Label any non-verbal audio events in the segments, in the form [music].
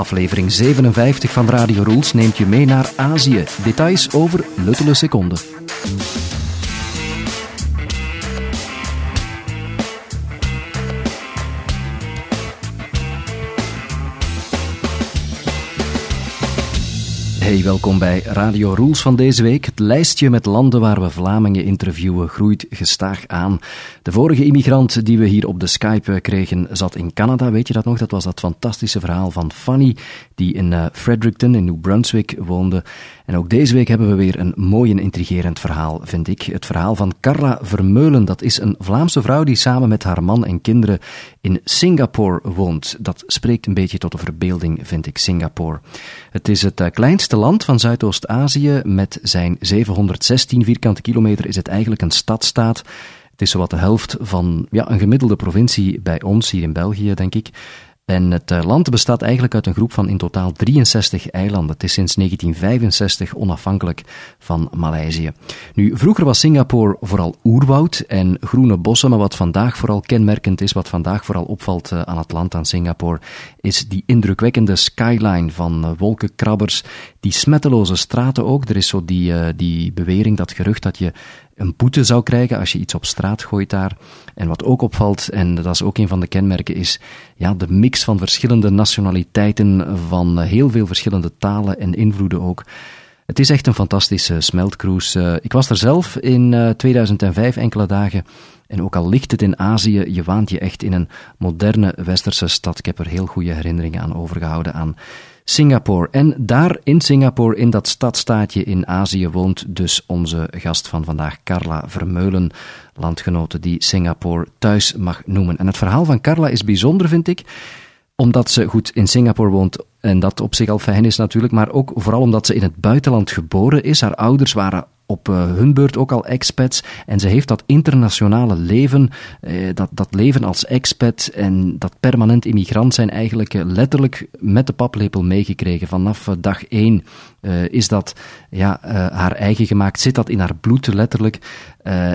Aflevering 57 van Radio Rules neemt je mee naar Azië. Details over luttele seconden. Hey, welkom bij Radio Rules van deze week. Het lijstje met landen waar we Vlamingen interviewen groeit gestaag aan. De vorige immigrant die we hier op de Skype kregen zat in Canada, weet je dat nog? Dat was dat fantastische verhaal van Fanny, die in uh, Fredericton in New Brunswick woonde. En ook deze week hebben we weer een mooi en intrigerend verhaal, vind ik. Het verhaal van Carla Vermeulen. Dat is een Vlaamse vrouw die samen met haar man en kinderen in Singapore woont. Dat spreekt een beetje tot de verbeelding, vind ik, Singapore. Het is het uh, kleinste land van Zuidoost-Azië. Met zijn 716 vierkante kilometer is het eigenlijk een stadstaat. Het is zowat de helft van ja, een gemiddelde provincie bij ons hier in België, denk ik. En het eh, land bestaat eigenlijk uit een groep van in totaal 63 eilanden. Het is sinds 1965 onafhankelijk van Maleisië. Nu, vroeger was Singapore vooral oerwoud en groene bossen, maar wat vandaag vooral kenmerkend is, wat vandaag vooral opvalt eh, aan het land, aan Singapore, is die indrukwekkende skyline van eh, wolkenkrabbers, die smetteloze straten ook. Er is zo die, die bewering, dat gerucht dat je een boete zou krijgen als je iets op straat gooit daar. En wat ook opvalt, en dat is ook een van de kenmerken, is ja, de mix van verschillende nationaliteiten, van heel veel verschillende talen en invloeden ook. Het is echt een fantastische smeltcruise. Eh, ik was er zelf in 2005 eh, enkele dagen. En ook al ligt het in Azië, je waant je echt in een moderne westerse stad. Ik heb er heel goede herinneringen aan overgehouden aan Singapore. En daar in Singapore, in dat stadstaatje in Azië, woont dus onze gast van vandaag, Carla Vermeulen, landgenote die Singapore thuis mag noemen. En het verhaal van Carla is bijzonder, vind ik omdat ze goed in Singapore woont en dat op zich al fijn is natuurlijk, maar ook vooral omdat ze in het buitenland geboren is. Haar ouders waren op uh, hun beurt ook al expats. En ze heeft dat internationale leven, uh, dat, dat leven als expat en dat permanent immigrant zijn eigenlijk uh, letterlijk met de paplepel meegekregen. Vanaf dag één is dat ja, haar eigen gemaakt, zit dat in haar bloed letterlijk.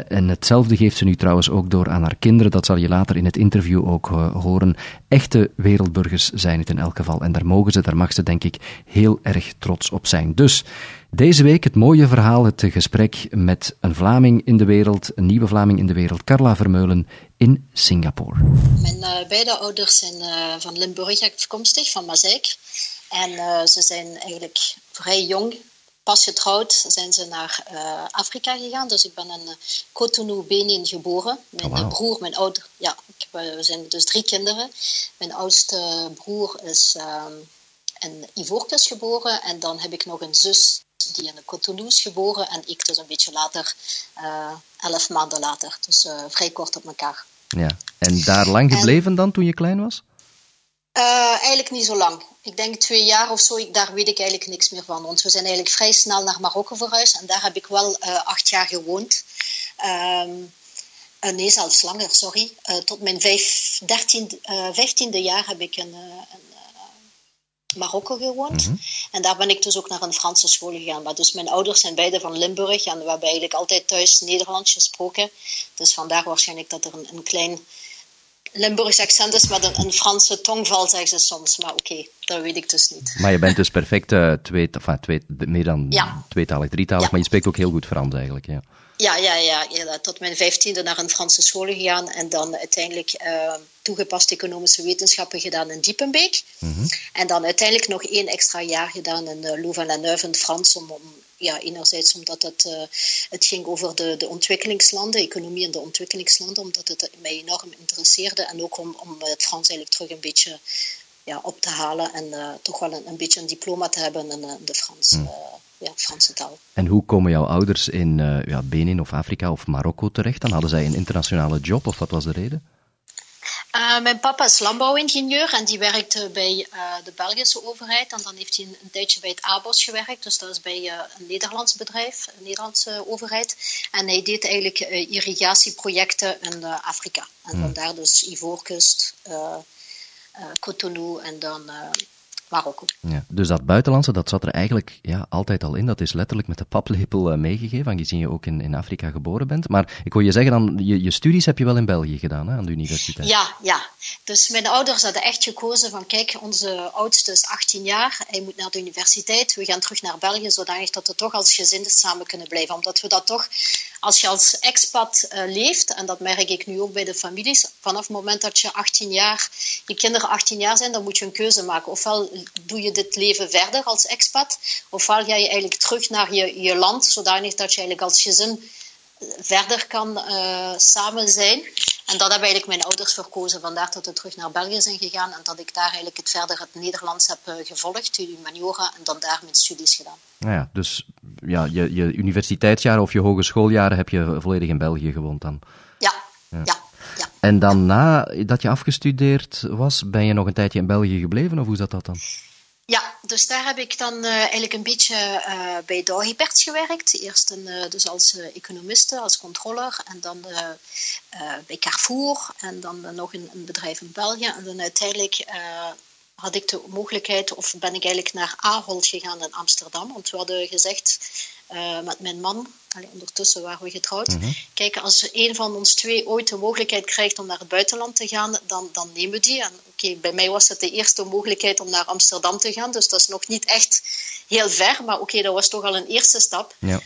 en hetzelfde geeft ze nu trouwens ook door aan haar kinderen. Dat zal je later in het interview ook horen. Echte wereldburgers zijn het in elk geval. En daar mogen ze, daar mag ze denk ik heel erg trots op zijn. Dus deze week het mooie verhaal, het gesprek met een Vlaming in de wereld, een nieuwe Vlaming in de wereld, Carla Vermeulen in Singapore. Mijn uh, beide ouders zijn uh, van Limburg afkomstig, van Mazeik. En uh, ze zijn eigenlijk vrij jong, pas getrouwd, zijn ze naar Afrika gegaan. Dus ik ben in Cotonou, Benin geboren. Mijn oh, wow. broer, mijn ouder, ja, ik, we zijn dus drie kinderen. Mijn oudste broer is in Ivoorkust geboren. En dan heb ik nog een zus die in Cotonou is geboren en ik dus een beetje later, uh, elf maanden later. Dus uh, vrij kort op elkaar. Ja, en daar lang gebleven en, dan toen je klein was? Uh, eigenlijk niet zo lang. Ik denk twee jaar of zo, ik, daar weet ik eigenlijk niks meer van. Want we zijn eigenlijk vrij snel naar Marokko verhuisd en daar heb ik wel acht jaar gewoond. Um, nee, zelfs langer, sorry. tot mijn vijf, dertien, vijftiende jaar heb ik een, een Marokko gewoond. Mhm. En daar ben ik dus ook naar een Franse school gegaan. Maar dus mijn ouders zijn beide van Limburg en we hebben eigenlijk altijd thuis Nederlands gesproken. Dus vandaar waarschijnlijk dat er een, een klein Limburgs accent is met een, een Franse tongval, zeggen ze soms. Maar oké, dat weet ik dus niet. Maar je bent dus perfect uh, twee, enfin, twee, meer dan Ja. tweetalig, drietalig, Ja. maar je spreekt ook heel goed Frans eigenlijk. Ja. Ja, ja, ja, ja. Tot mijn vijftiende naar een Franse school gegaan en dan uiteindelijk eh, toegepaste economische wetenschappen gedaan in Diepenbeek. Mhm. En dan uiteindelijk nog één extra jaar gedaan in uh, Louvain-la-Neuve in Frans. Om, om, ja, enerzijds omdat het, eh, het ging over de, de ontwikkelingslanden, economie in de ontwikkelingslanden, omdat het mij enorm interesseerde. En ook om, om het Frans eigenlijk terug een beetje ja, op te halen en eh, toch wel een, een beetje een diploma te hebben in, eh, de Frans, Hmm. eh, ja, Franse taal. En hoe komen jouw ouders in ja, Benin of Afrika of Marokko terecht? Dan hadden zij een internationale job of wat was de reden? Uh, mijn papa is landbouwingenieur en die werkte bij uh, de Belgische overheid. En dan heeft hij een, een, tijdje bij het ABOS gewerkt. Dus dat is bij uh, een Nederlands bedrijf, een Nederlandse overheid. En hij deed eigenlijk irrigatieprojecten in Afrika. En Hmm. vandaar dus Ivoorkust, Cotonou en dan Marokko. Ja, dus dat buitenlandse, dat zat er eigenlijk ja, altijd al in. Dat is letterlijk met de paplepel uh, meegegeven, aangezien je ook in, in Afrika geboren bent. Maar ik hoor je zeggen, dan, je, je studies heb je wel in België gedaan, hè, aan de universiteit. Ja, ja. Dus mijn ouders hadden echt gekozen van, kijk, onze oudste is 18 jaar, hij moet naar de universiteit, we gaan terug naar België, zodanig dat we toch als gezin samen kunnen blijven. Omdat we dat toch, als je als expat uh, leeft, en dat merk ik nu ook bij de families, vanaf het moment dat je 18 jaar, je kinderen 18 jaar zijn, dan moet je een keuze maken. Ofwel doe je dit leven verder als expat, ofwel ga je eigenlijk terug naar je, je land, zodanig dat je eigenlijk als gezin verder kan uh, samen zijn. En dat hebben eigenlijk mijn ouders verkozen. Vandaar dat we terug naar België zijn gegaan en dat ik daar eigenlijk het verder het Nederlands heb uh, gevolgd, de humaniora, en dan daar mijn studies gedaan. Nou ja, dus ja, je, je universiteitsjaren of je hogeschooljaren heb je volledig in België gewoond dan? Ja, ja. ja. ja. En dan nadat je afgestudeerd was, ben je nog een tijdje in België gebleven of hoe zat dat dan? Dus daar heb ik dan uh, eigenlijk een beetje uh, bij Dagibert gewerkt. Eerst een, uh, dus als economiste, als controller. En dan bij Carrefour. En dan nog een, een, bedrijf in België. En dan uiteindelijk had ik de mogelijkheid, of ben ik eigenlijk naar Ahold gegaan in Amsterdam. Want we hadden gezegd met mijn man, allee, ondertussen waren we getrouwd. Mm -hmm. Kijk, als een van ons twee ooit de mogelijkheid krijgt om naar het buitenland te gaan, dan, dan nemen we die. En oké, bij mij was het de eerste mogelijkheid om naar Amsterdam te gaan, dus dat is nog niet echt heel ver, maar oké, dat was toch al een eerste stap. Ja.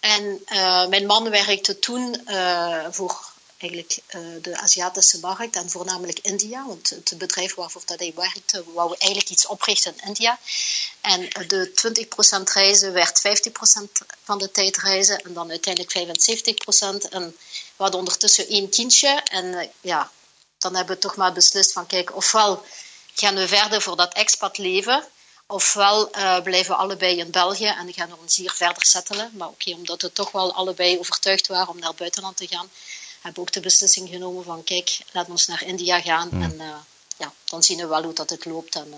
En uh, mijn man werkte toen uh, voor eigenlijk uh, de Aziatische markt en voornamelijk India, want het bedrijf waarvoor dat hij werkte, wou eigenlijk iets oprichten in India. En de 20% reizen werd 50% van de tijd reizen en dan uiteindelijk 75%. En we hadden ondertussen één kindje en ja, dan hebben we toch maar beslist van kijk, ofwel gaan we verder voor dat expat leven, ofwel blijven we allebei in België en gaan we ons hier verder settelen. Maar oké, omdat we toch wel allebei overtuigd waren om naar het buitenland te gaan, hebben ook de beslissing genomen van kijk, laat ons naar India gaan Hmm. en uh, ja, dan zien we wel hoe dat het loopt. En, uh,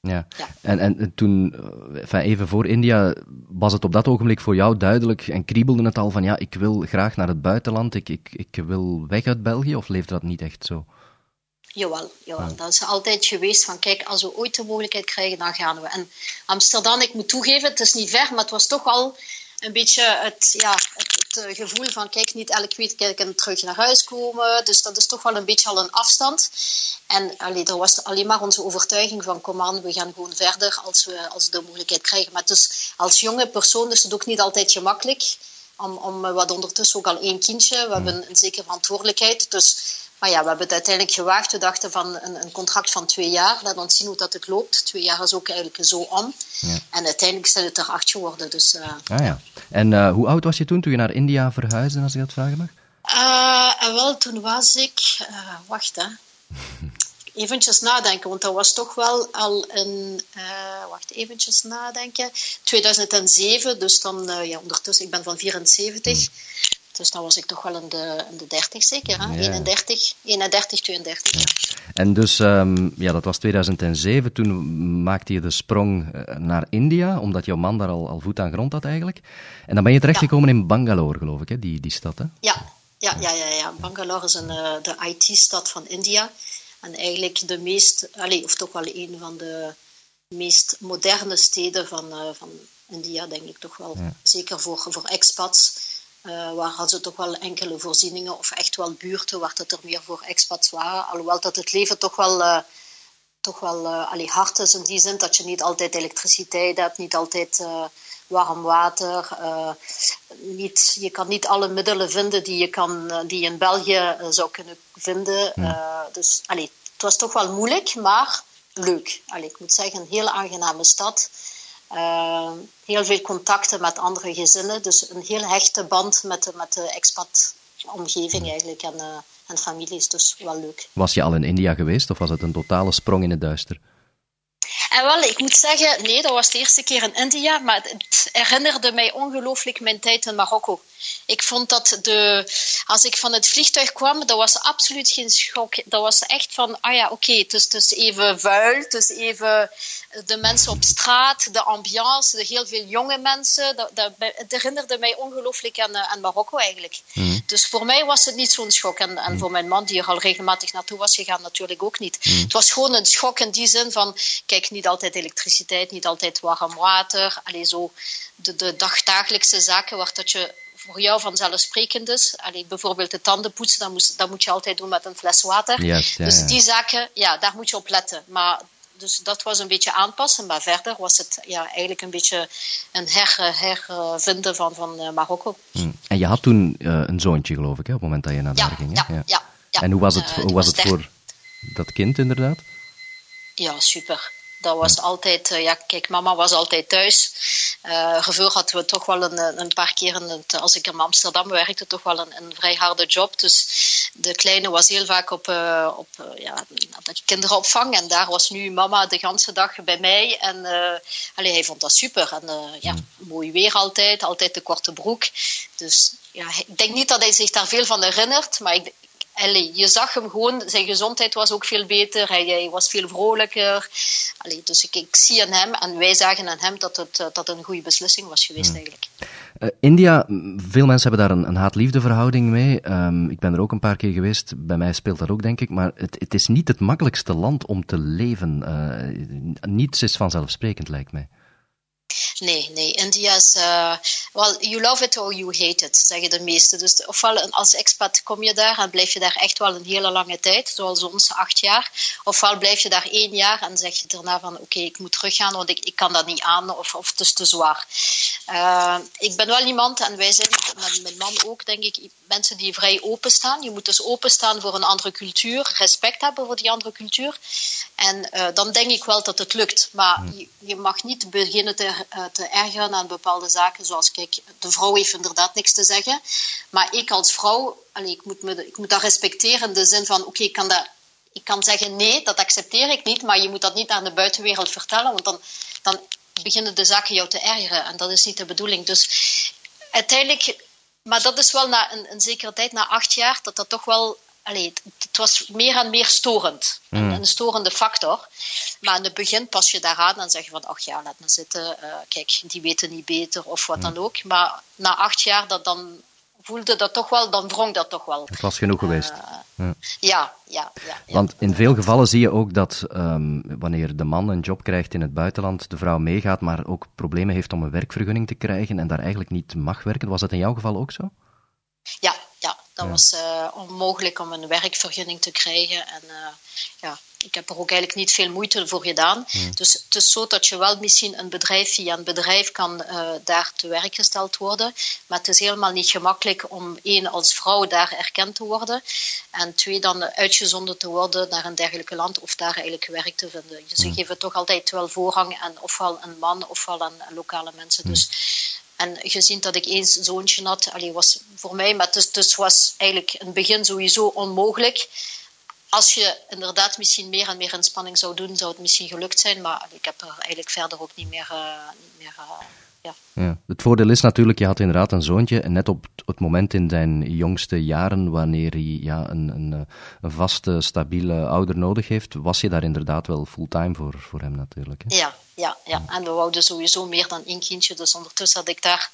Ja. Ja. En, en toen, enfin, even voor India, was het op dat ogenblik voor jou duidelijk en kriebelde het al van ja, ik wil graag naar het buitenland, ik, ik, ik wil weg uit België, of leefde dat niet echt zo? Jawel, jawel. Ja. dat is altijd geweest van kijk, als we ooit de mogelijkheid krijgen, dan gaan we. En Amsterdam, ik moet toegeven, het is niet ver, maar het was toch al een beetje het, ja, het, het eh, gevoel van kijk, niet elk weekend kan ik terug naar huis komen. Dus dat is toch wel een beetje al een afstand. En allee, er was alleen maar onze overtuiging van kom aan, we gaan gewoon verder als we, als de mogelijkheid krijgen. Maar dus als jonge persoon is het ook niet altijd gemakkelijk. Om, om, we hadden ondertussen ook al één kindje, we hebben een zekere verantwoordelijkheid. Dus maar ja, we hebben het uiteindelijk gewaagd. We dachten van een, een contract van twee jaar. Laat ons zien hoe dat het loopt. Twee jaar is ook eigenlijk zo om. Ja. En uiteindelijk zijn het er acht geworden. Dus, uh, Ah ja. En uh, hoe oud was je toen, toen je naar India verhuisde, als ik dat vragen mag? Uh, wel, toen was ik... Wacht, hè. [laughs] Eventjes nadenken, want dat was toch wel al een... Wacht, eventjes nadenken. 2007, dus dan... ja, ondertussen, ik ben van 74. Hmm. Dus dan was ik toch wel in de, in de 30 zeker, hè? Ja. 31, 31, 32. Ja. En dus, um, ja, dat was 2007. Toen maakte je de sprong uh, naar India, omdat jouw man daar al, al voet aan grond had eigenlijk. En dan ben je terechtgekomen ja. in Bangalore, geloof ik, hè? Die, die stad, hè? Ja, ja, ja, ja. ja. Bangalore is een, uh, de IT-stad van India. En eigenlijk de meest, allez, of toch wel een van de meest moderne steden van, uh, van India, denk ik toch wel. Zeker voor, voor expats. Uh, waar hadden ze toch wel enkele voorzieningen of echt wel buurten waar dat er meer voor expats waren. Alhoewel dat het leven toch wel, uh, toch wel uh, allee, hard is in die zin dat je niet altijd elektriciteit hebt, niet altijd warm water. niet, je kan niet alle middelen vinden die je, kan, die je in België zou kunnen vinden. Dus allee, het was toch wel moeilijk, maar leuk. Allee, ik moet zeggen, een hele aangename stad. Uh, heel veel contacten met andere gezinnen. Dus een heel hechte band met de, met de expat-omgeving eigenlijk en, uh, en families. Dus wel leuk. Was je al in India geweest of was het een totale sprong in het duister? En wel, ik moet zeggen, nee, dat was de eerste keer in India, maar het herinnerde mij ongelooflijk mijn tijd in Marokko. Ik vond dat de, als ik van het vliegtuig kwam, dat was absoluut geen schok. Dat was echt van, ah ja, oké, okay, het, het is even vuil, het is even de mensen op straat, de ambiance, de heel veel jonge mensen. Dat, dat, het herinnerde mij ongelooflijk aan, aan Marokko eigenlijk. Mm. Dus voor mij was het niet zo'n schok. En, en mm. voor mijn man, die er al regelmatig naartoe was gegaan, natuurlijk ook niet. Mm. Het was gewoon een schok in die zin van, kijk, niet altijd elektriciteit, niet altijd warm water. Allee, zo de, de dagdagelijkse zaken waar dat je voor jou vanzelfsprekend is. Allee, bijvoorbeeld de tanden poetsen, dat, moet, dat moet je altijd doen met een fles water. Ja, dus die zaken, ja, daar moet je op letten. Maar dus dat was een beetje aanpassen, maar verder was het ja, eigenlijk een beetje een her, hervinden van, van uh, Marokko. Hmm. En je had toen uh, een zoontje, geloof ik, hè, op het moment dat je naar ja, daar ging. Ja, ja. ja, ja. En hoe was het, uh, hoe was het voor dat kind, inderdaad? Ja, super. Dat was altijd, ja, kijk, mama was altijd thuis. Uh, Geveur hadden we toch wel een, een paar keer, in het, als ik in Amsterdam werkte, toch wel een, een, vrij harde job. Dus de kleine was heel vaak op, uh, op uh, ja, kinderopvang. En daar was nu mama de hele dag bij mij. En uh, allee, hij vond dat super. En ja, mooi weer altijd, altijd de korte broek. Dus ja, ik denk niet dat hij zich daar veel van herinnert. Maar ik, Allee, je zag hem gewoon, zijn gezondheid was ook veel beter, hij, hij was veel vrolijker. Allee, dus ik, ik, zie aan hem en wij zagen aan hem dat het, dat een goede beslissing was geweest hmm. eigenlijk. Uh, India, veel mensen hebben daar een, een haat-liefde verhouding mee. Um, ik ben er ook een paar keer geweest, bij mij speelt dat ook denk ik, maar het, het is niet het makkelijkste land om te leven. Uh, niets is vanzelfsprekend lijkt mij. Nee, nee. India is, uh, well, you love it or you hate it, zeggen de meesten. Dus ofwel als expat kom je daar en blijf je daar echt wel een hele lange tijd, zoals ons acht jaar. Ofwel blijf je daar één jaar en zeg je daarna van oké, okay, ik moet teruggaan, want ik, ik kan dat niet aan of, of het is te zwaar. Uh, ik ben wel iemand, en wij zijn met mijn man ook, denk ik, mensen die vrij openstaan. Je moet dus openstaan voor een andere cultuur, respect hebben voor die andere cultuur. En uh, dan denk ik wel dat het lukt. Maar je, je mag niet beginnen te uh, te ergeren aan bepaalde zaken. Zoals, kijk, de vrouw heeft inderdaad niks te zeggen. Maar ik als vrouw, allee, ik, moet me, ik moet dat respecteren in de zin van, oké, ik kan dat... Ik kan zeggen nee, dat accepteer ik niet, maar je moet dat niet aan de buitenwereld vertellen, want dan, dan beginnen de zaken jou te ergeren en dat is niet de bedoeling. Dus uiteindelijk, maar dat is wel na een, een zekere tijd, na acht jaar, dat dat toch wel Allee, het, was meer en meer storend. Mm. Een, storende factor. Maar in het begin pas je daaraan en zeg je van, ach ja, laat me zitten. Uh, kijk, die weten niet beter of wat mm. dan ook. Maar na acht jaar, dat dan voelde dat toch wel, dan wrong dat toch wel. Het was genoeg geweest. Uh, ja. Ja, ja, ja, Want in veel gevallen zie je ook dat um, wanneer de man een job krijgt in het buitenland, de vrouw meegaat, maar ook problemen heeft om een werkvergunning te krijgen en daar eigenlijk niet mag werken. Was dat in jouw geval ook zo? Ja, dat ja. was uh, onmogelijk om een werkvergunning te krijgen. En uh, ja, ik heb er ook eigenlijk niet veel moeite voor gedaan. Hmm. Dus het is zo dat je wel misschien een bedrijf via een bedrijf kan uh, daar te werk gesteld worden. Maar het is helemaal niet gemakkelijk om één als vrouw daar erkend te worden. En twee dan uitgezonden te worden naar een dergelijk land of daar eigenlijk werk te vinden. Dus ze Hmm. geven toch altijd wel voorrang aan ofwel een man ofwel aan lokale mensen. Hmm. Dus en gezien dat ik eens zoontje had, allee, was voor mij, maar dus, dus was eigenlijk in het begin sowieso onmogelijk. Als je inderdaad misschien meer en meer inspanning zou doen, zou het misschien gelukt zijn. Maar ik heb er eigenlijk verder ook niet meer. Uh, niet meer uh, ja. Ja. Het voordeel is natuurlijk, je had inderdaad een zoontje. En net op het moment in zijn jongste jaren, wanneer hij ja, een, een, een vaste, stabiele ouder nodig heeft, was je daar inderdaad wel fulltime voor, voor hem natuurlijk. Hè? Ja, ja, ja. En we wouden sowieso meer dan één kindje. Dus ondertussen had ik daar.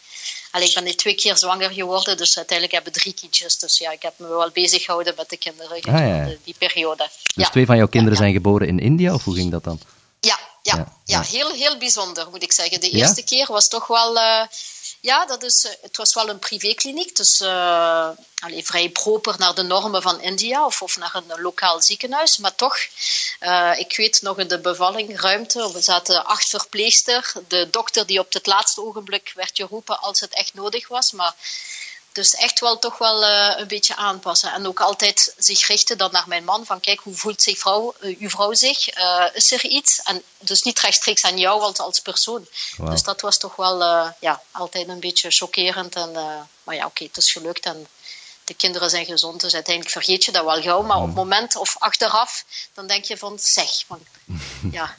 Allee, ik ben nu twee keer zwanger geworden, dus uiteindelijk hebben we drie kindjes. Dus ja, ik heb me wel bezig gehouden met de kinderen gedurende ah, ja. die periode. Dus ja. twee van jouw kinderen zijn geboren in India, of hoe ging dat dan? Ja, ja, ja, ja. Heel, heel bijzonder moet ik zeggen. De eerste keer was toch wel. Uh, ja, dat is, uh, het was wel een privékliniek, dus uh, vrij proper naar de normen van India of, of naar een lokaal ziekenhuis. Maar toch, uh, ik weet nog in de bevalling, ruimte, we zaten acht verpleegster, de dokter die op het laatste ogenblik werd geroepen als het echt nodig was. Maar dus echt wel toch wel uh, een beetje aanpassen. En ook altijd zich richten dan naar mijn man. Van kijk, hoe voelt zich vrouw, uh, uw vrouw zich? Uh, is er iets? En dus niet rechtstreeks aan jou als, als persoon. Wow. Dus dat was toch wel ja, altijd een beetje chockerend. En, maar ja, oké, okay, het is gelukt. En de kinderen zijn gezond. Dus uiteindelijk vergeet je dat wel gauw. Maar mm. op het moment of achteraf, dan denk je van zeg. [laughs] Ja.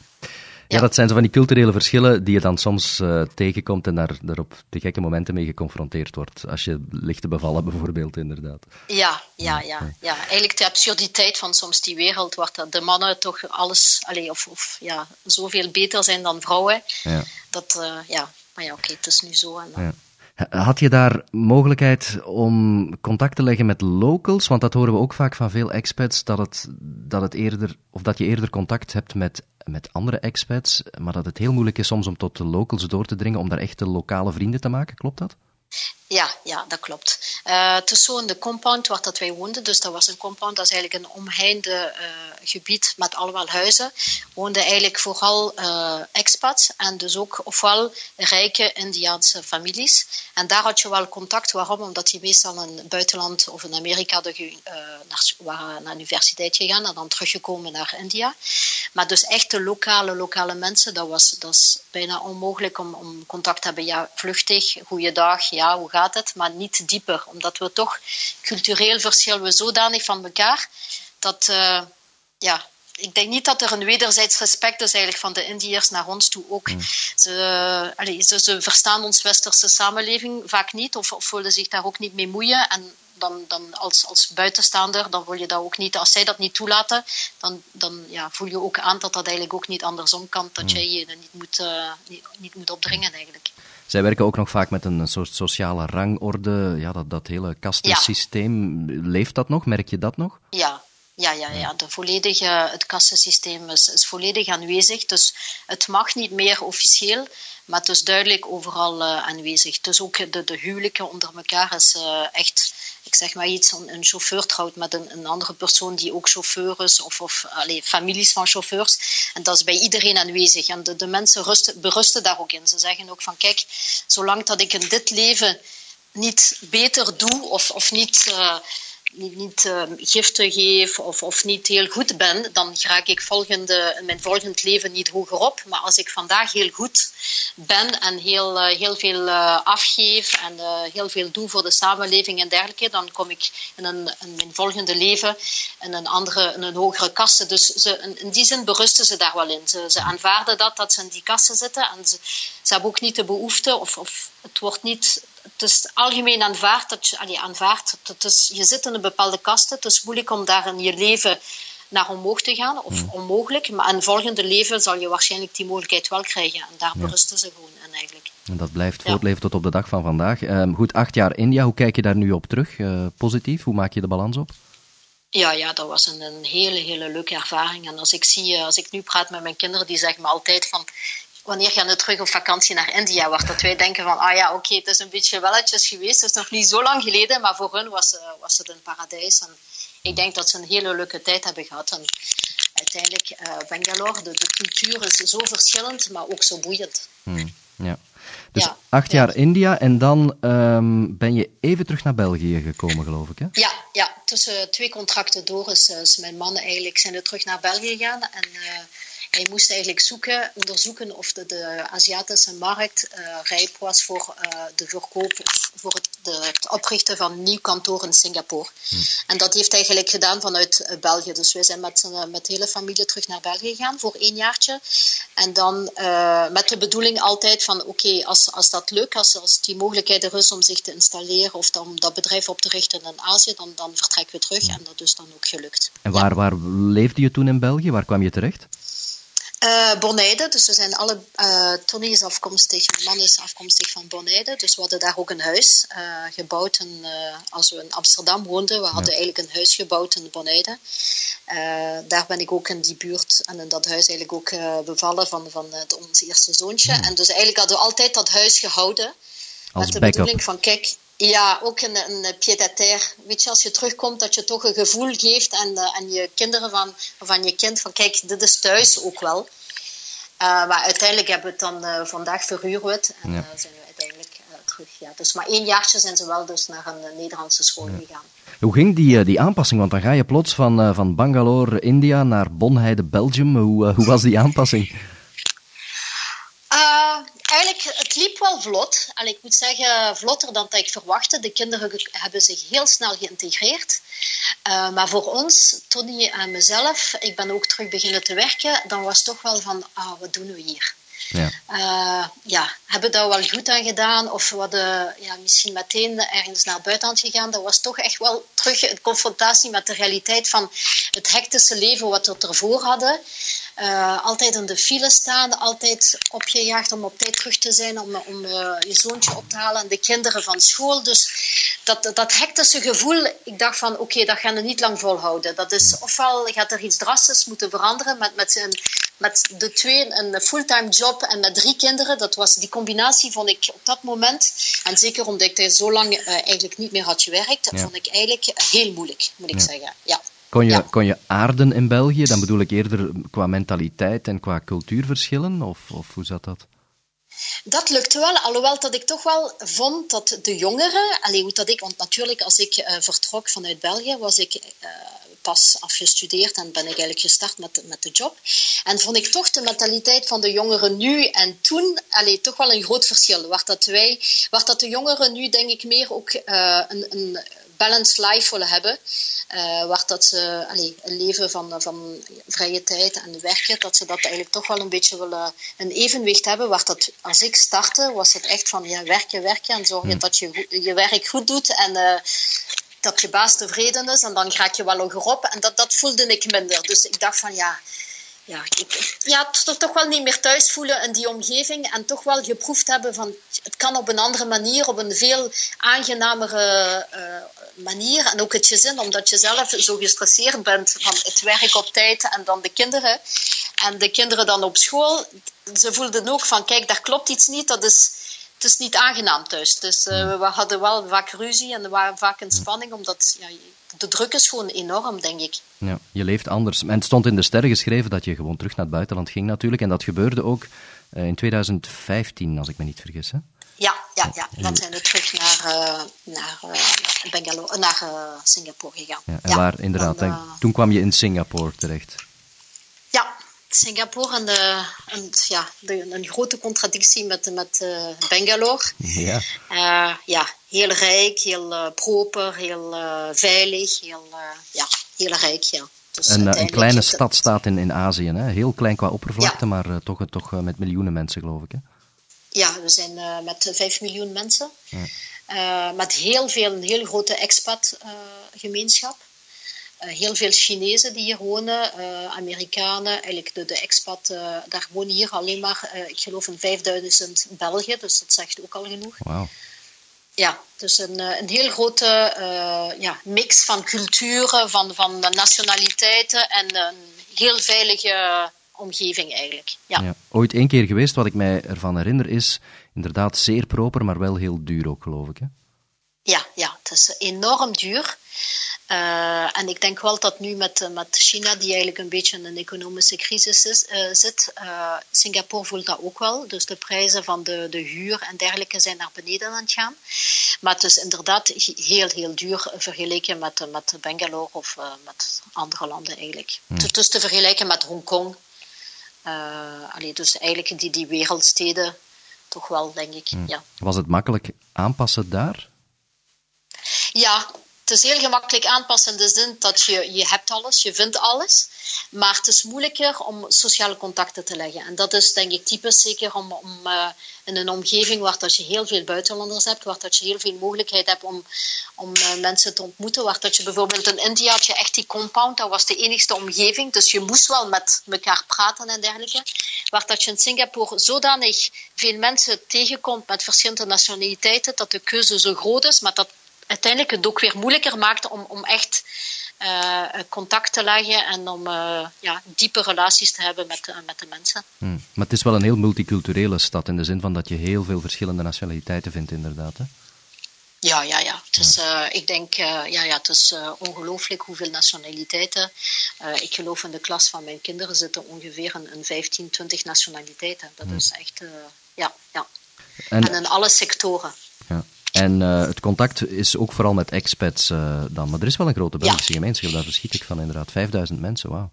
Ja, dat zijn zo van die culturele verschillen die je dan soms uh, tegenkomt en daar, daar op de gekke momenten mee geconfronteerd wordt. Als je ligt te bevallen [laughs] bijvoorbeeld, inderdaad. Ja, ja, ja. ja. Eigenlijk de absurditeit van soms die wereld, waar de mannen toch alles, allee, of, of ja, zoveel beter zijn dan vrouwen. Ja. Dat, uh, ja, maar ja, oké, okay, het is nu zo. En dan... ja. Had je daar mogelijkheid om contact te leggen met locals? Want dat horen we ook vaak van veel expats, dat, het, dat, het eerder, of dat je eerder contact hebt met, met andere expats, maar dat het heel moeilijk is soms om tot de locals door te dringen, om daar echte lokale vrienden te maken. Klopt dat? Ja, ja, dat klopt. Uh, het zo de compound waar dat wij woonden. Dus dat was een compound, dat is eigenlijk een omheinde uh, gebied met allemaal huizen. Woonden eigenlijk vooral uh, expats en dus ook ofwel rijke Indiaanse families. En daar had je wel contact. Waarom? Omdat die meestal in het buitenland of in Amerika de, naar, waren naar de universiteit gegaan en dan teruggekomen naar India. Maar dus echt de lokale, lokale mensen, dat was, dat is bijna onmogelijk om, om contact te hebben. Ja, vluchtig, goeiedag, ja, hoe gaat het? Maar niet dieper, omdat we toch cultureel verschillen we zodanig van elkaar dat, uh, ja, ik denk niet dat er een wederzijds respect is eigenlijk van de Indiërs naar ons toe ook. Hmm. Ze, allez, ze, ze, verstaan ons westerse samenleving vaak niet of, of willen zich daar ook niet mee moeien. En dan, dan als, als buitenstaander, dan wil je dat ook niet. Als zij dat niet toelaten, dan, dan ja, voel je ook aan dat dat eigenlijk ook niet andersom kan. Dat mm. jij je niet moet, uh, niet, niet, moet opdringen eigenlijk. Zij werken ook nog vaak met een soort sociale rangorde. Ja, dat, dat hele kastensysteem. Leeft dat nog? Merk je dat nog? Ja, ja, ja, ja. De volledige, het kassensysteem is, is volledig aanwezig. Dus het mag niet meer officieel, maar het is duidelijk overal uh, aanwezig. Dus ook de, de huwelijken onder elkaar is uh, echt ik zeg maar iets, een, chauffeur trouwt met een, een, andere persoon die ook chauffeur is, of, of allez, families van chauffeurs. En dat is bij iedereen aanwezig. En de, de mensen rusten, berusten daar ook in. Ze zeggen ook van, kijk, zolang dat ik in dit leven niet beter doe, of, of niet... Uh, niet, niet uh, giften geef of, of niet heel goed ben, dan raak ik volgende, mijn volgend leven niet hoger op. Maar als ik vandaag heel goed ben en heel, uh, heel veel uh, afgeef en heel veel doe voor de samenleving en dergelijke, dan kom ik in, een, in mijn volgende leven in een andere, een hogere kaste. Dus ze, in, die zin berusten ze daar wel in. Ze, ze aanvaarden dat, dat ze in die kasten zitten en ze, ze hebben ook niet de behoefte of, of het wordt niet het is algemeen aanvaard dat je, allee, aanvaard, het is, je zit in een bepaalde kasten. Het is moeilijk om daar in je leven naar omhoog te gaan, of hmm. onmogelijk. Maar in het volgende leven zal je waarschijnlijk die mogelijkheid wel krijgen. En daar berusten ze gewoon in eigenlijk. En dat blijft voortleven tot op de dag van vandaag. Um, goed, acht jaar India, hoe kijk je daar nu op terug? Uh, positief, hoe maak je de balans op? Ja, ja, dat was een, een, hele, hele leuke ervaring. En als ik zie, eh, als ik nu praat met mijn kinderen, die zeggen me altijd van, wanneer gaan we terug op vakantie naar India? Waar dat wij denken van, ah ja, oké, het is een beetje welletjes geweest. Het is nog niet zo lang geleden, maar voor hun was, uh, was het een paradijs. En ik denk dat ze een hele leuke tijd hebben gehad. En uiteindelijk, uh, Bangalore, de, de, cultuur is zo verschillend, maar ook zo boeiend. Hmm, ja. Dus acht jaar India en dan um, ben je even terug naar België gekomen, geloof ik, hè? Ja, ja. tussen twee contracten door is, is mijn man eigenlijk zijn er terug naar België gegaan. En uh, hij moest eigenlijk zoeken, onderzoeken of de, de Aziatische markt uh, rijp was voor uh, de verkoop, voor het, de, het, oprichten van een nieuw kantoor in Singapore. Hmm. En dat heeft hij eigenlijk gedaan vanuit uh, België. Dus wij zijn met, met de hele familie terug naar België gegaan voor één jaartje. En dan met de bedoeling altijd van oké, als, als dat lukt, als, als die mogelijkheid er is om zich te installeren of om dat bedrijf op te richten in Azië, dan, dan vertrekken we terug. Hmm. En dat is dan ook gelukt. En waar, waar leefde je toen in België? Waar kwam je terecht? Uh, Bonaire, dus we zijn alle, uh, Tony is afkomstig, mijn man is afkomstig van Bonaire, dus we hadden daar ook een huis uh, gebouwd en, als we in Amsterdam woonden. We hadden eigenlijk een huis gebouwd in Bonaire. daar ben ik ook in die buurt en in dat huis eigenlijk ook bevallen van, van ons eerste zoontje. En dus eigenlijk hadden we altijd dat huis gehouden. Als met de bedoeling van, kijk, ja, ook een, een pied-à-terre. Weet je, als je terugkomt, dat je toch een gevoel geeft aan, aan je kinderen van, of aan je kind van kijk, dit is thuis ook wel. Uh, maar uiteindelijk hebben we het dan uh, vandaag verhuurd en ja. uh, zijn we uiteindelijk terug. Ja. Dus maar één jaartje zijn ze wel dus naar een Nederlandse school ja. gegaan. Hoe ging die, die aanpassing? Want dan ga je plots van, van Bangalore, India naar Bonheide, Belgium. Hoe, hoe was die aanpassing? Eigenlijk, het liep wel vlot. En ik moet zeggen, vlotter dan dat ik verwachtte. De kinderen hebben zich heel snel geïntegreerd. Uh, maar voor ons, Tony en mezelf, ik ben ook terug beginnen te werken. Dan was het toch wel van, ah, wat doen we hier? Ja. Uh, ja, hebben daar wel goed aan gedaan of we hadden ja, misschien meteen ergens naar buitenland gegaan. Dat was toch echt wel terug een confrontatie met de realiteit van het hectische leven wat we ervoor hadden. Uh, altijd in de file staan, altijd opgejaagd om op tijd terug te zijn, om, om uh, je zoontje op te halen en de kinderen van school. Dus dat, dat hectische gevoel, ik dacht van oké, okay, dat gaan we niet lang volhouden. Dat is ofwel gaat er iets drastisch moeten veranderen met, met, een, met de twee, een fulltime job en met drie kinderen. Dat was, die combinatie vond ik op dat moment, en zeker omdat ik er zo lang uh, eigenlijk niet meer had gewerkt, ja. vond ik eigenlijk heel moeilijk, moet ik ja. zeggen. Ja. Kon je, kon je aarden in België? Dan bedoel ik eerder qua mentaliteit en qua cultuurverschillen? Of, of hoe zat dat? Dat lukte wel, alhoewel dat ik toch wel vond dat de jongeren, alleen hoe dat ik, want natuurlijk als ik uh, vertrok vanuit België, was ik uh, pas afgestudeerd en ben ik eigenlijk gestart met, met de job. En vond ik toch de mentaliteit van de jongeren nu en toen, allee, toch wel een groot verschil. Waar dat wij, waar dat de jongeren nu denk ik meer ook uh, een, een balanced life willen hebben. Uh, waar dat ze allee, een leven van, van vrije tijd en werken, dat ze dat eigenlijk toch wel een beetje willen een evenwicht hebben. Waar dat, als ik startte, was het echt van ja, werken, werken en zorgen mm. dat je je werk goed doet en uh, dat je baas tevreden is en dan raak je wel hoger op. En dat, dat voelde ik minder. Dus ik dacht van ja, ja, ja, toch, wel niet meer thuis voelen in die omgeving en toch wel geproefd hebben van het kan op een andere manier, op een veel aangenamere uh, manier. En ook het gezin, omdat je zelf zo gestresseerd bent van het werk op tijd en dan de kinderen. En de kinderen dan op school, ze voelden ook van kijk, daar klopt iets niet, dat is het is niet aangenaam thuis. Dus uh, we hadden wel vaak ruzie en er waren vaak een spanning, omdat ja, de druk is gewoon enorm, denk ik. Ja, je leeft anders. En het stond in de sterren geschreven dat je gewoon terug naar het buitenland ging natuurlijk. En dat gebeurde ook uh, in 2015, als ik me niet vergis. Hè? Ja, ja, ja, dan zijn we terug naar, uh, naar, Bangalore, naar Singapore gegaan. Ja, en waar, inderdaad. Dan, toen kwam je in Singapore terecht. Singapore en, de, en ja, de, een grote contradictie met, met uh, Bangalore. Ja. Uh, ja, heel rijk, heel uh, proper, heel veilig, heel, ja, heel rijk. Ja. Dus een, een kleine stad staat in, in Azië, hè? heel klein qua oppervlakte, ja. maar toch, toch met miljoenen mensen, geloof ik. Hè? Ja, we zijn met 5 miljoen mensen. Ja. met heel veel, een heel grote expat-gemeenschap. Uh, heel veel Chinezen die hier wonen, uh, Amerikanen, eigenlijk de, de expat, uh, daar wonen hier alleen maar, ik geloof, een 5000 Belgen, dus dat zegt ook al genoeg. Wow. Ja, dus een, een heel grote ja, mix van culturen, van, van nationaliteiten en een heel veilige omgeving eigenlijk. Ja. ja. Ooit één keer geweest, wat ik mij ervan herinner, is inderdaad zeer proper, maar wel heel duur ook, geloof ik. Hè? Ja, ja, het is enorm duur. Uh, en ik denk wel dat nu met, met China, die eigenlijk een beetje in een economische crisis is, uh, zit, uh, Singapore voelt dat ook wel. Dus de prijzen van de, de huur en dergelijke zijn naar beneden aan het gaan. Maar het is inderdaad heel, heel duur vergeleken met, met Bangalore of met andere landen eigenlijk. Hmm. Is te vergelijken met Hongkong. allee, dus eigenlijk die, die wereldsteden toch wel, denk ik. Hmm. Ja. Was het makkelijk aanpassen daar? Ja, het is heel gemakkelijk aanpassen in de zin dat je, je hebt alles, je vindt alles. Maar het is moeilijker om sociale contacten te leggen. En dat is denk ik typisch zeker om, uh, in een omgeving waar dat je heel veel buitenlanders hebt, waar dat je heel veel mogelijkheid hebt om, om uh, mensen te ontmoeten. Waar dat je bijvoorbeeld in India had je echt die compound, dat was de enigste omgeving. Dus je moest wel met elkaar praten en dergelijke. Waar dat je in Singapore zodanig veel mensen tegenkomt met verschillende nationaliteiten, dat de keuze zo groot is, maar dat uiteindelijk het ook weer moeilijker maakt om, om echt uh, contact te leggen en om uh, ja, diepe relaties te hebben met, uh, met de mensen. Hmm. Maar het is wel een heel multiculturele stad in de zin van dat je heel veel verschillende nationaliteiten vindt, inderdaad. Hè? Ja, ja, ja. Het is, ik denk, ja, ja, het is ongelooflijk hoeveel nationaliteiten. ik geloof in de klas van mijn kinderen zitten ongeveer een, een 15, 20 nationaliteiten. Dat hmm. is echt, ja, ja. En, en in alle sectoren. Ja. En uh, het contact is ook vooral met expats uh, dan. Maar er is wel een grote Belgische ja. gemeenschap, daar verschiet ik van inderdaad. 5000 mensen, wauw.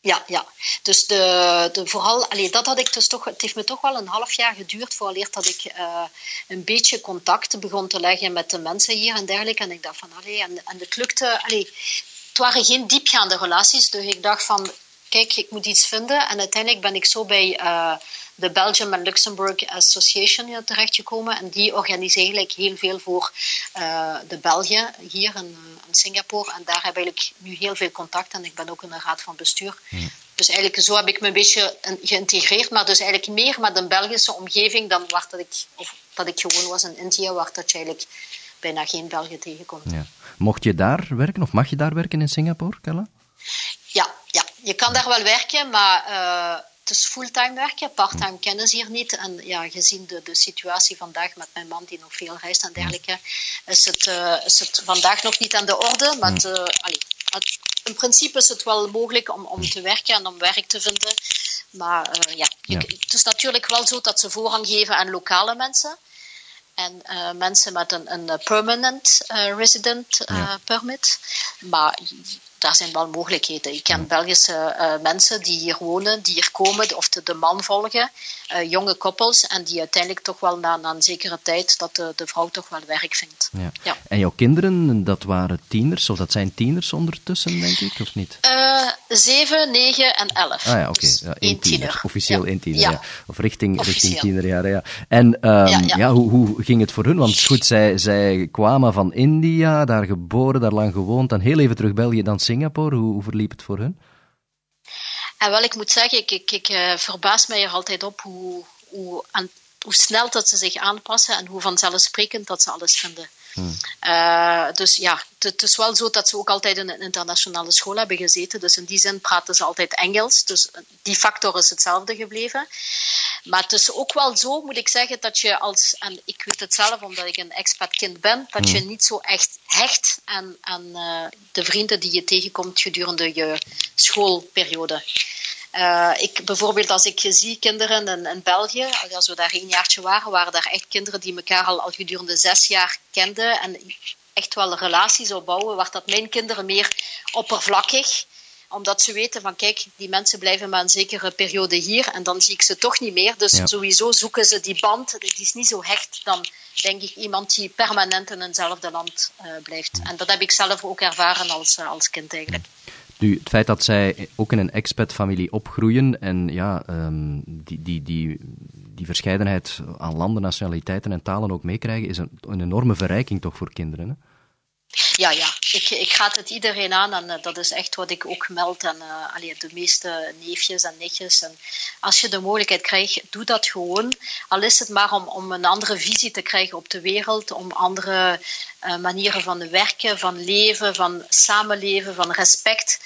Ja, ja. Dus de, de vooral, allee, dat had ik dus toch, het heeft me toch wel een half jaar geduurd vooraleer dat ik uh, een beetje contact begon te leggen met de mensen hier en dergelijke. En ik dacht van, allee, en, en het lukte, allee, het waren geen diepgaande relaties. Dus ik dacht van, kijk, ik moet iets vinden. En uiteindelijk ben ik zo bij de Belgium and Luxembourg Association terechtgekomen. En die organiseert eigenlijk heel veel voor de Belgen hier in, in, Singapore. En daar heb ik nu heel veel contact. En ik ben ook in de raad van bestuur. Dus eigenlijk zo heb ik me een beetje geïntegreerd, maar dus eigenlijk meer met een Belgische omgeving dan waar dat ik, of dat ik gewoon was in India, waar dat je eigenlijk bijna geen Belgen tegenkomt. Ja. Mocht je daar werken of mag je daar werken in Singapore, Kella? Ja, ja, je kan daar wel werken, maar uh, het is fulltime werken. Parttime kennen ze hier niet. En ja, gezien de, de situatie vandaag met mijn man die nog veel reist en dergelijke, is het, uh, is het vandaag nog niet aan de orde. Maar uh, allee, in principe is het wel mogelijk om, om te werken en om werk te vinden. Maar uh, ja, het is natuurlijk wel zo dat ze voorrang geven aan lokale mensen. En uh, mensen met een, een permanent uh, resident permit. Maar daar zijn wel mogelijkheden. Ik ken Belgische uh, mensen die hier wonen, die hier komen of de, de man volgen, uh, jonge koppels, en die uiteindelijk toch wel na, na een zekere tijd dat de, de, vrouw toch wel werk vindt. Ja. ja. En jouw kinderen, dat waren tieners, of dat zijn tieners ondertussen, denk ik, of niet? Uh, zeven, negen en elf. Ah ja, oké. Dus ja, één tiener. tiener. Officieel één tiener, ja. Of richting, richting tienerjaren, ja. En um, ja, hoe, hoe ging het voor hun? Want goed, zij, zij kwamen van India, daar geboren, daar lang gewoond, en heel even terug België, dan Singapore? Hoe, hoe verliep het voor hun? En wel, ik moet zeggen, ik, ik, ik uh, verbaas mij er altijd op hoe, hoe, aan, hoe snel dat ze zich aanpassen en hoe vanzelfsprekend dat ze alles vinden. Hmm. Uh, dus ja, het is wel zo dat ze ook altijd in een internationale school hebben gezeten. Dus in die zin praten ze altijd Engels. Dus die factor is hetzelfde gebleven. Maar het is ook wel zo, moet ik zeggen, dat je als, en ik weet het zelf omdat ik een kind ben, dat je hmm. niet zo echt hecht aan, aan uh, de vrienden die je tegenkomt gedurende je schoolperiode. Uh, ik, bijvoorbeeld als ik zie kinderen in, in, België, als we daar een jaartje waren, waren daar echt kinderen die elkaar al, al gedurende zes jaar kenden en echt wel relaties opbouwen, waar dat mijn kinderen meer oppervlakkig omdat ze weten van kijk, die mensen blijven maar een zekere periode hier en dan zie ik ze toch niet meer. Dus sowieso zoeken ze die band, die is niet zo hecht dan denk ik iemand die permanent in eenzelfde land uh, blijft. En dat heb ik zelf ook ervaren als, uh, als kind eigenlijk. Nu, het feit dat zij ook in een expat-familie opgroeien en ja, um, die, die, die, die verscheidenheid aan landen, nationaliteiten en talen ook meekrijgen, is een, een enorme verrijking toch voor kinderen. Hè? Ja, ja. Ik, ik ga het iedereen aan en uh, dat is echt wat ik ook meld aan uh, allee, de meeste neefjes en nichtjes. En als je de mogelijkheid krijgt, doe dat gewoon. Al is het maar om, om een andere visie te krijgen op de wereld, om andere uh, manieren van werken, van leven, van samenleven, van respect.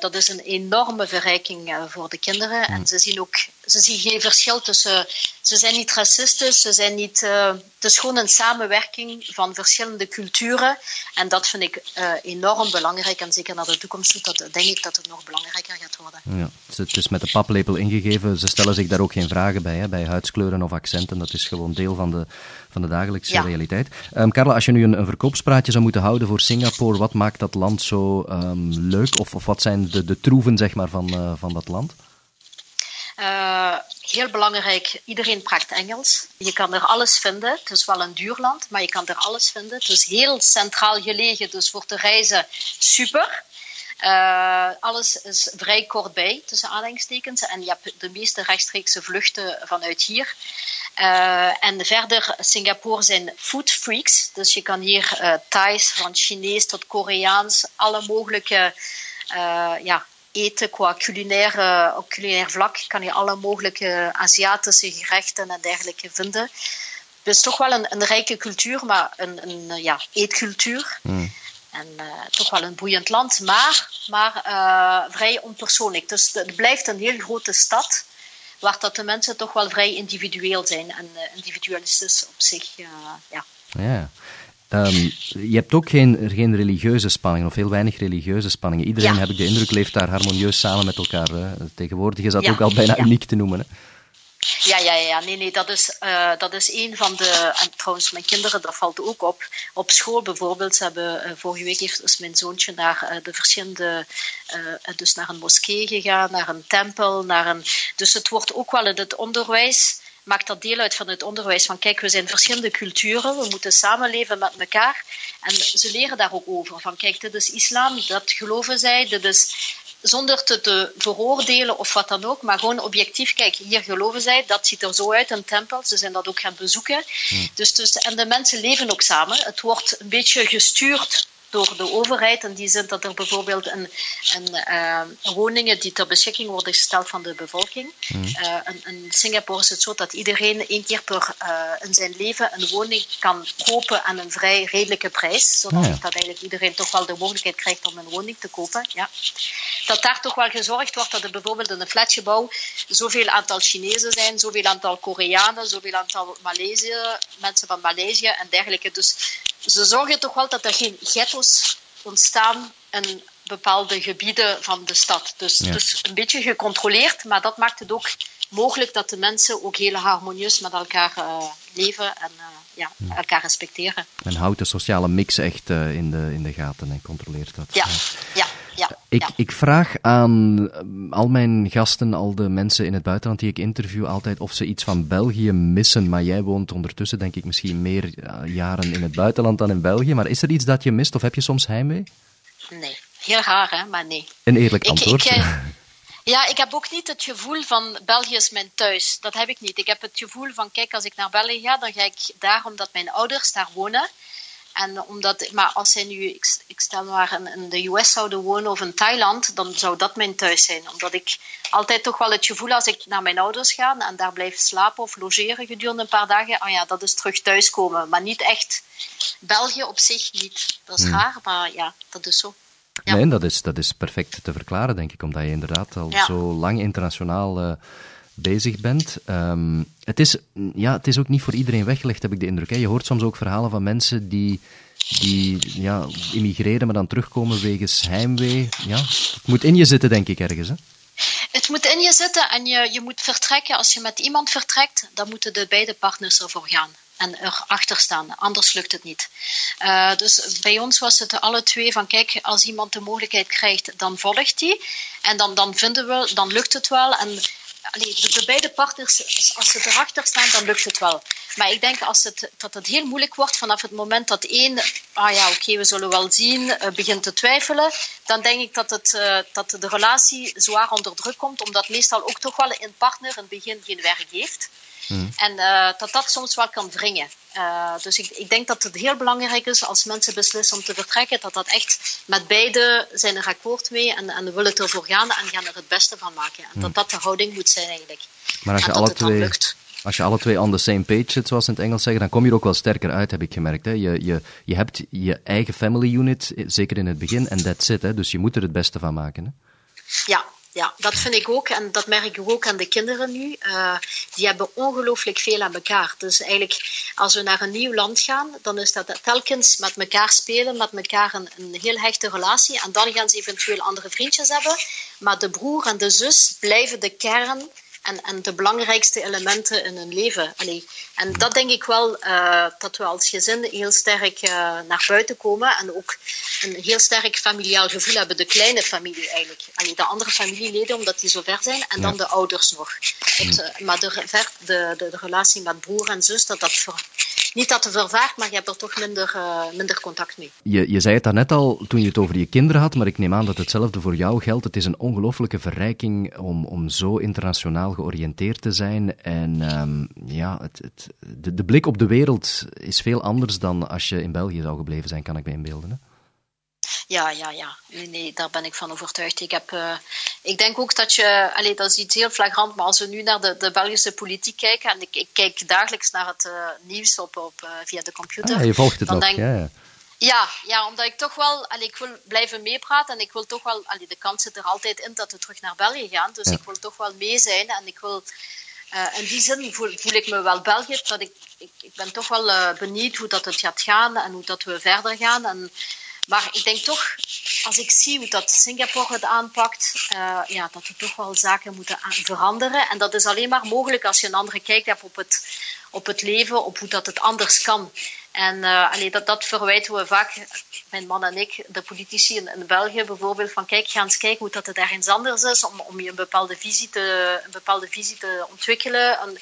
dat is een enorme verrijking voor de kinderen. En ze zien ook ze zien geen verschil tussen. Ze zijn niet racistisch, ze zijn niet. Uh, het is gewoon een samenwerking van verschillende culturen. En dat vind ik uh, enorm belangrijk. En zeker naar de toekomst toe, dat, denk ik dat het nog belangrijker gaat worden. Ja, het is met de paplepel ingegeven. Ze stellen zich daar ook geen vragen bij, hè, bij huidskleuren of accenten. Dat is gewoon deel van de, van de dagelijkse realiteit. Um, Carla, als je nu een, een, verkoopspraatje zou moeten houden voor Singapore, wat maakt dat land zo um, leuk? Of, of wat zijn de, de troeven zeg maar, van, uh, van dat land? Uh, heel belangrijk, iedereen praat Engels. Je kan er alles vinden. Het is wel een duur land, maar je kan er alles vinden. Het is heel centraal gelegen, dus voor te reizen super. Uh, alles is vrij kort bij, tussen aanhalingstekens. En je hebt de meeste rechtstreekse vluchten vanuit hier. Uh, en verder, Singapore zijn food freaks. Dus je kan hier Thais, van Chinees tot Koreaans, alle mogelijke ja, eten qua culinair, op culinair vlak kan je alle mogelijke Aziatische gerechten en dergelijke vinden. Dus toch wel een, een rijke cultuur, maar een, een ja, eetcultuur. Hmm. En uh, toch wel een boeiend land, maar, maar uh, vrij onpersoonlijk. Dus het blijft een heel grote stad, waar dat de mensen toch wel vrij individueel zijn en individualistisch op zich. ja. ja. Um, je hebt ook geen, geen religieuze spanningen, of heel weinig religieuze spanningen. Iedereen, heb ik de indruk, leeft daar harmonieus samen met elkaar. Hè. Tegenwoordig is dat ook al bijna uniek te noemen. Hè. Ja, ja, ja, nee, nee, dat is, uh, dat is een van de. En trouwens, mijn kinderen, dat valt ook op. Op school bijvoorbeeld, ze hebben, uh, vorige week heeft dus mijn zoontje naar uh, de verschillende. dus naar een moskee gegaan, naar een tempel, naar een. Dus het wordt ook wel in het onderwijs maakt dat deel uit van het onderwijs. Van kijk, we zijn verschillende culturen, we moeten samenleven met elkaar. En ze leren daar ook over. Van kijk, dit is islam, dat geloven zij, dit is zonder te, te veroordelen of wat dan ook, maar gewoon objectief kijken. Hier geloven zij, dat ziet er zo uit, een tempel. Ze zijn dat ook gaan bezoeken. Dus, dus, en de mensen leven ook samen. Het wordt een beetje gestuurd door de overheid. In die zin dat er bijvoorbeeld een, een uh, woningen die ter beschikking worden gesteld van de bevolking. Mm. Uh, in, Singapore is het zo dat iedereen één keer per uh, in zijn leven een woning kan kopen aan een vrij redelijke prijs. Zodat dat eigenlijk iedereen toch wel de mogelijkheid krijgt om een woning te kopen. Ja. Dat daar toch wel gezorgd wordt dat er bijvoorbeeld in een flatgebouw zoveel aantal Chinezen zijn, zoveel aantal Koreanen, zoveel aantal Maleisië, mensen van Maleisië en dergelijke. Dus ze zorgen toch wel dat er geen ontstaan in bepaalde gebieden van de stad. Dus, dus een beetje gecontroleerd, maar dat maakt het ook mogelijk dat de mensen ook heel harmonieus met elkaar uh, leven en uh, ja, elkaar respecteren. En houdt de sociale mix echt uh, in, de, in de gaten en controleert dat. Ja, ja. ja, ik, ik vraag aan al mijn gasten, al de mensen in het buitenland die ik interview, altijd of ze iets van België missen. Maar jij woont ondertussen, denk ik, misschien meer jaren in het buitenland dan in België. Maar is er iets dat je mist of heb je soms heimwee? Nee, heel raar hè, maar nee. Een eerlijk antwoord. Ik, [laughs] Ja, ik heb ook niet het gevoel van België is mijn thuis. Dat heb ik niet. Ik heb het gevoel van, kijk, als ik naar België ga, dan ga ik daar omdat mijn ouders daar wonen. En omdat, maar als zij nu, ik, ik stel maar in, in, de US zouden wonen of in Thailand, dan zou dat mijn thuis zijn. Omdat ik altijd toch wel het gevoel als ik naar mijn ouders ga en daar blijf slapen of logeren gedurende een paar dagen, ah ja, dat is terug thuiskomen. Maar niet echt België op zich niet. Dat is hmm. raar, maar ja, dat is zo. Ja. Nee, dat is, dat is perfect te verklaren, denk ik, omdat je inderdaad al zo lang internationaal uh, bezig bent. Um, het, is, ja, het is ook niet voor iedereen weggelegd, heb ik de indruk. Hè. Je hoort soms ook verhalen van mensen die, die ja, immigreren, maar dan terugkomen wegens heimwee. Ja, het moet in je zitten, denk ik, ergens. Hè? Het moet in je zitten en je, je moet vertrekken. Als je met iemand vertrekt, dan moeten de beide partners ervoor gaan en erachter staan. Anders lukt het niet. Uh, dus bij ons was het alle twee van kijk, als iemand de mogelijkheid krijgt, dan volgt die. En dan, dan vinden we, dan lukt het wel. En de, de, beide partners, als ze erachter staan, dan lukt het wel. Maar ik denk als het, dat het heel moeilijk wordt vanaf het moment dat één, ah ja, oké, we zullen wel zien, uh, begint te twijfelen, dan denk ik dat, het, uh, dat de relatie zwaar onder druk komt, omdat meestal ook toch wel een partner in het begin geen werk heeft. Mm. En uh, dat dat soms wel kan wringen. Uh, dus ik, ik, denk dat het heel belangrijk is als mensen beslissen om te vertrekken, dat dat echt met beide zijn er akkoord mee en, en willen ervoor gaan en gaan er het beste van maken. En mm. dat dat de houding moet zijn eigenlijk. Maar als je, alle twee, als je alle twee on the same page zit, zoals ze in het Engels zeggen, dan kom je er ook wel sterker uit, heb ik gemerkt. Hè? Je, je, je hebt je eigen family unit, zeker in het begin, en that's it. Hè? Dus je moet er het beste van maken. Hè? Ja, ja, dat vind ik ook. En dat merk ik ook aan de kinderen nu. Uh, die hebben ongelooflijk veel aan elkaar. Dus eigenlijk, als we naar een nieuw land gaan, dan is dat telkens met elkaar spelen, met elkaar een, een heel hechte relatie. En dan gaan ze eventueel andere vriendjes hebben. Maar de broer en de zus blijven de kern en, en de belangrijkste elementen in hun leven. Allee, en dat denk ik wel, uh, dat we als gezin heel sterk uh, naar buiten komen en ook een heel sterk familiaal gevoel hebben. De kleine familie eigenlijk. Allee, de andere familieleden, omdat die zo ver zijn, en dan de ouders nog. Het, uh, maar de, de, de, de, relatie met broer en zus, dat dat voor, niet dat het vervaagt, maar je hebt er toch minder, minder contact mee. Je, je zei het daarnet al toen je het over je kinderen had, maar ik neem aan dat hetzelfde voor jou geldt. Het is een ongelooflijke verrijking om, om zo internationaal georiënteerd te zijn. En um, ja, het, het, de, blik op de wereld is veel anders dan als je in België zou gebleven zijn, kan ik me inbeelden. Ja, ja, ja. Nee, nee, daar ben ik van overtuigd. Ik, heb, uh, ik denk ook dat je, allez, dat is iets heel flagrant, maar als we nu naar de, de Belgische politiek kijken, en ik, ik kijk dagelijks naar het uh, nieuws op, op, uh, via de computer. Ah, je volgt het dan nog, denk, ja, ja. Ja, omdat ik toch wel, allee, ik wil blijven meepraten en ik wil toch wel, allee, de kans zit er altijd in dat we terug naar België gaan, dus ja. ik wil toch wel mee zijn en ik wil, uh, in die zin voel, voel, ik me wel België, dat ik, ik, ik ben toch wel uh, benieuwd hoe dat het gaat gaan en hoe dat we verder gaan. En, maar ik denk toch, als ik zie hoe dat Singapore het aanpakt, uh, ja, dat er toch wel zaken moeten veranderen. En dat is alleen maar mogelijk als je een andere kijk hebt op het, op het leven, op hoe dat het anders kan. En uh, allee, dat, dat verwijten we vaak, mijn man en ik, de politici in, in, België bijvoorbeeld, van kijk, ga eens kijken hoe dat het ergens anders is, om, om je een bepaalde visie te, een bepaalde visie te ontwikkelen. En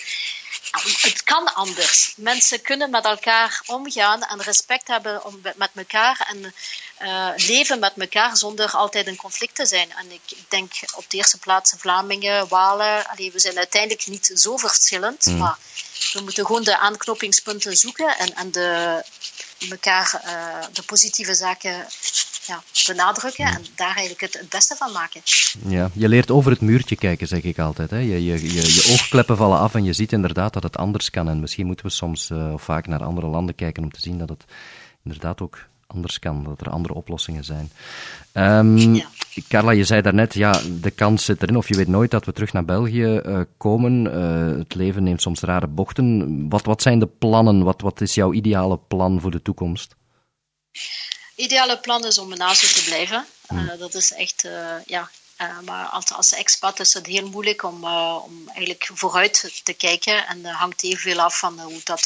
het kan anders. Mensen kunnen met elkaar omgaan en respect hebben om, met elkaar en uh, leven met elkaar zonder altijd in conflict te zijn. En ik, ik denk op de eerste plaats Vlamingen, Walen. Allee, we zijn uiteindelijk niet zo verschillend, mm. maar we moeten gewoon de aanknopingspunten zoeken en, en de, elkaar uh, de positieve zaken ja, benadrukken en daar eigenlijk het, beste van maken. Ja, je leert over het muurtje kijken, zeg ik altijd. Hè? Je, je, je, oogkleppen vallen af en je ziet inderdaad dat het anders kan. En misschien moeten we soms uh, of vaak naar andere landen kijken om te zien dat het inderdaad ook anders kan, dat er andere oplossingen zijn. Um, ja. Carla, je zei daarnet, ja, de kans zit erin, of je weet nooit dat we terug naar België uh, komen. Uh, het leven neemt soms rare bochten. Wat, wat zijn de plannen? Wat, wat is jouw ideale plan voor de toekomst? Ideale plan is om in Azië te blijven. Hmm. Uh, dat is echt, ja, maar als, als expat is het heel moeilijk om, om eigenlijk vooruit te kijken. En dat hangt heel veel af van hoe dat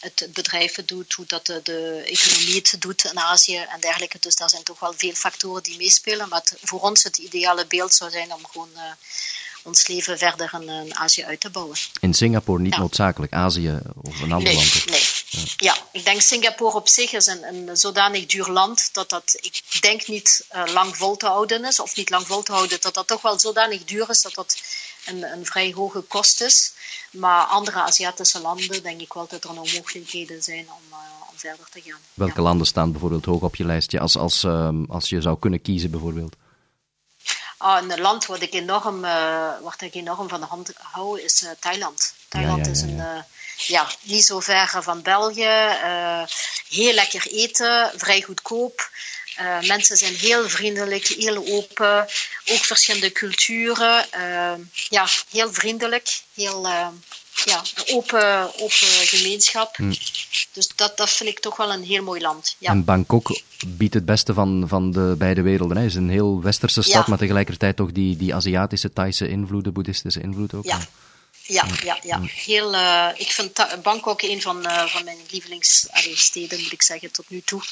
het bedrijf het doet, hoe dat de, economie het doet in Azië en dergelijke. Dus daar zijn toch wel veel factoren die meespelen. Maar voor ons het ideale beeld zou zijn om gewoon ons leven verder in, in, Azië uit te bouwen. In Singapore niet noodzakelijk, Azië of een ander nee, land? Nee, ja. ja. ik denk Singapore op zich is een, een zodanig duur land dat dat, ik denk niet uh, lang vol te houden is, of niet lang vol te houden, dat dat toch wel zodanig duur is dat dat een, een vrij hoge kost is. Maar andere Aziatische landen denk ik wel dat er nog mogelijkheden zijn om, uh, om verder te gaan. Welke ja. landen staan bijvoorbeeld hoog op je lijstje als, als, um, als je zou kunnen kiezen bijvoorbeeld? Ah, een land wat ik enorm, uh, waar ik enorm van de hand hou is uh, Thailand. Thailand ja, ja, is een, uh, ja, niet zo ver van België. heel lekker eten, vrij goedkoop. Mensen zijn heel vriendelijk, heel open. Ook verschillende culturen. Ja, heel vriendelijk. Heel ja, open, open gemeenschap. Hmm. Dus dat, dat vind ik toch wel een heel mooi land. Ja. En Bangkok biedt het beste van, van de beide werelden. Het is een heel westerse stad, ja. maar tegelijkertijd toch die, die Aziatische, Thaise invloeden, boeddhistische invloed ook. Ja. Ja, ja, ja. Heel, uh, ik vind Bangkok een van, uh, van mijn lievelingssteden, moet ik zeggen, tot nu toe.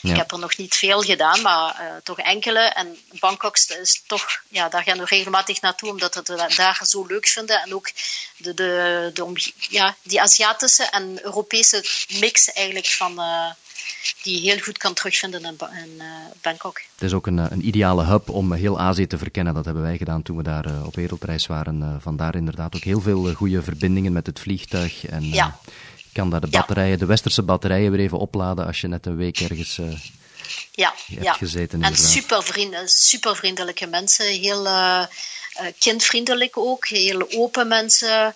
Ja. Ik heb er nog niet veel gedaan, maar uh, toch enkele. En Bangkok is toch, ja, daar gaan we regelmatig naartoe, omdat we het daar zo leuk vinden. En ook de, de, de, ja, die Aziatische en Europese mix eigenlijk van die je heel goed kan terugvinden in, in uh, Bangkok. Het is ook een, een, ideale hub om heel Azië te verkennen. Dat hebben wij gedaan toen we daar uh, op wereldreis waren. Vandaar inderdaad ook heel veel goede verbindingen met het vliegtuig. En ja. je kan daar de batterijen, ja. de westerse batterijen weer even opladen als je net een week ergens ja, hebt ja. gezeten. En super, vrienden, super vriendelijke mensen. Heel kindvriendelijk ook. Heel open mensen.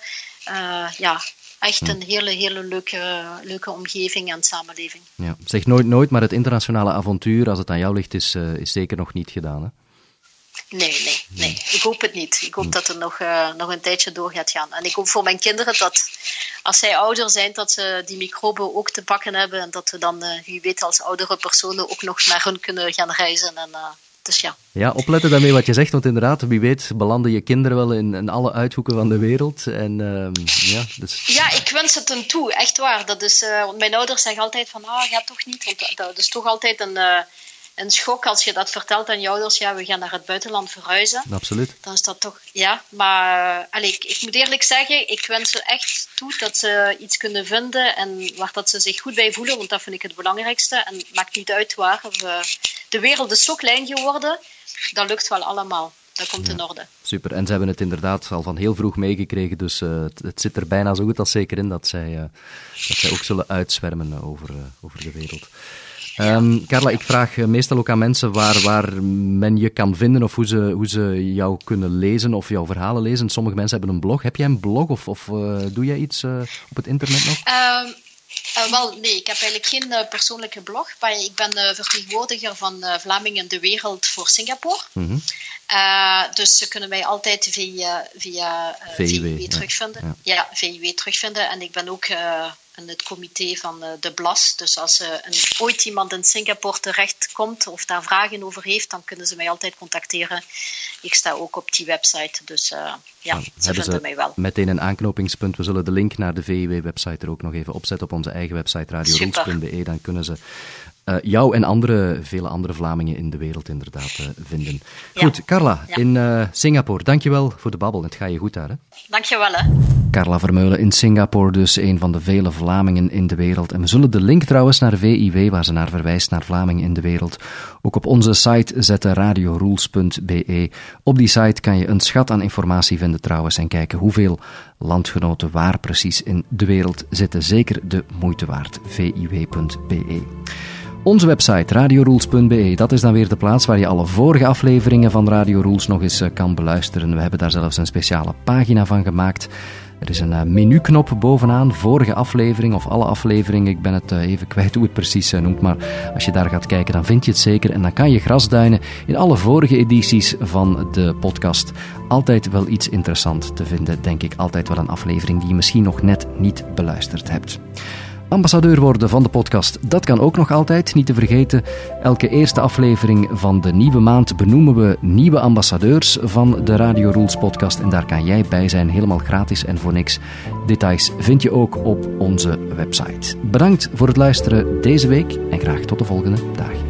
ja, echt een hele, hele leuke, leuke omgeving en samenleving. Ja. Zeg nooit nooit, maar het internationale avontuur, als het aan jou ligt, is, uh, is zeker nog niet gedaan, hè? Nee, nee, nee. Ik hoop het niet. Ik hoop hm. dat het nog, uh, nog een tijdje door gaat gaan. En ik hoop voor mijn kinderen dat als zij ouder zijn, dat ze die microben ook te pakken hebben. En dat we dan, uh, wie weet, als oudere personen ook nog naar hun kunnen gaan reizen. En dus ja. Ja, opletten daarmee wat je zegt, want inderdaad, wie weet belanden je kinderen wel in, in alle uithoeken van de wereld. En, uh, ja, dus... ja, ik wens het hen toe, echt waar. Dat is, uh, want mijn ouders zeggen altijd van, ah, ga toch niet. Want dat is toch altijd een, uh, een schok als je dat vertelt aan je ouders. Ja, we gaan naar het buitenland verhuizen. Absoluut. Dan is dat toch, ja. Maar allez, ik, ik, moet eerlijk zeggen, ik wens ze echt toe dat ze iets kunnen vinden en waar dat ze zich goed bij voelen, want dat vind ik het belangrijkste. En het maakt niet uit waar. We, de wereld is zo klein geworden, dat lukt wel allemaal. Dat komt ja, in orde. Super. En ze hebben het inderdaad al van heel vroeg meegekregen, dus uh, het, het, zit er bijna zo goed als zeker in dat zij, uh, dat zij ook zullen uitzwermen over, uh, over de wereld. Um, Carla, ik vraag meestal ook aan mensen waar, waar men je kan vinden of hoe ze, hoe ze jou kunnen lezen of jouw verhalen lezen. Sommige mensen hebben een blog. Heb jij een blog of, of doe jij iets op het internet nog? Um uh, wel, nee, ik heb eigenlijk geen uh, persoonlijke blog. Maar ik ben uh, vertegenwoordiger van Vlamingen de Wereld voor Singapore. Mm -hmm. dus ze kunnen mij altijd via, via VIW, VIW terugvinden. Ja, ja. VIW terugvinden. En ik ben ook in het comité van de BLAS. Dus als een, ooit iemand in Singapore terechtkomt of daar vragen over heeft, dan kunnen ze mij altijd contacteren. Ik sta ook op die website, dus uh, ja, nou, ze vinden ze mij wel. Meteen een aanknopingspunt. We zullen de link naar de VIW-website er ook nog even opzetten op onze eigen website radiorules.be. Dan kunnen ze uh, jou en andere, vele andere Vlamingen in de wereld inderdaad uh, vinden. Goed, Carla, ja. in uh, Singapore, dankjewel voor de babbel. Het gaat je goed daar, hè? Dankjewel, hè. Carla Vermeulen in Singapore, dus een van de vele Vlamingen in de wereld. En we zullen de link trouwens naar VIW, waar ze naar verwijst, naar Vlamingen in de wereld, ook op onze site zetten, radiorules.be. Op die site kan je een schat aan informatie vinden trouwens en kijken hoeveel landgenoten waar precies in de wereld zitten. Zeker de moeite waard, viw.be. Onze website radiorules.be, dat is dan weer de plaats waar je alle vorige afleveringen van Radio Rules nog eens eh, kan beluisteren. We hebben daar zelfs een speciale pagina van gemaakt. Er is een uh, menuknop bovenaan, vorige aflevering of alle afleveringen. Ik ben het uh, even kwijt hoe het precies noemt, maar als je daar gaat kijken, dan vind je het zeker. En dan kan je grasduinen in alle vorige edities van de podcast. Altijd wel iets interessant te vinden, denk ik. Altijd wel een aflevering die je misschien nog net niet beluisterd hebt. Ambassadeur worden van de podcast, dat kan ook nog altijd. Niet te vergeten, elke eerste aflevering van de nieuwe maand benoemen we nieuwe ambassadeurs van de Radio Rules podcast. En daar kan jij bij zijn, helemaal gratis en voor niks. Details vind je ook op onze website. Bedankt voor het luisteren deze week en graag tot de volgende dag.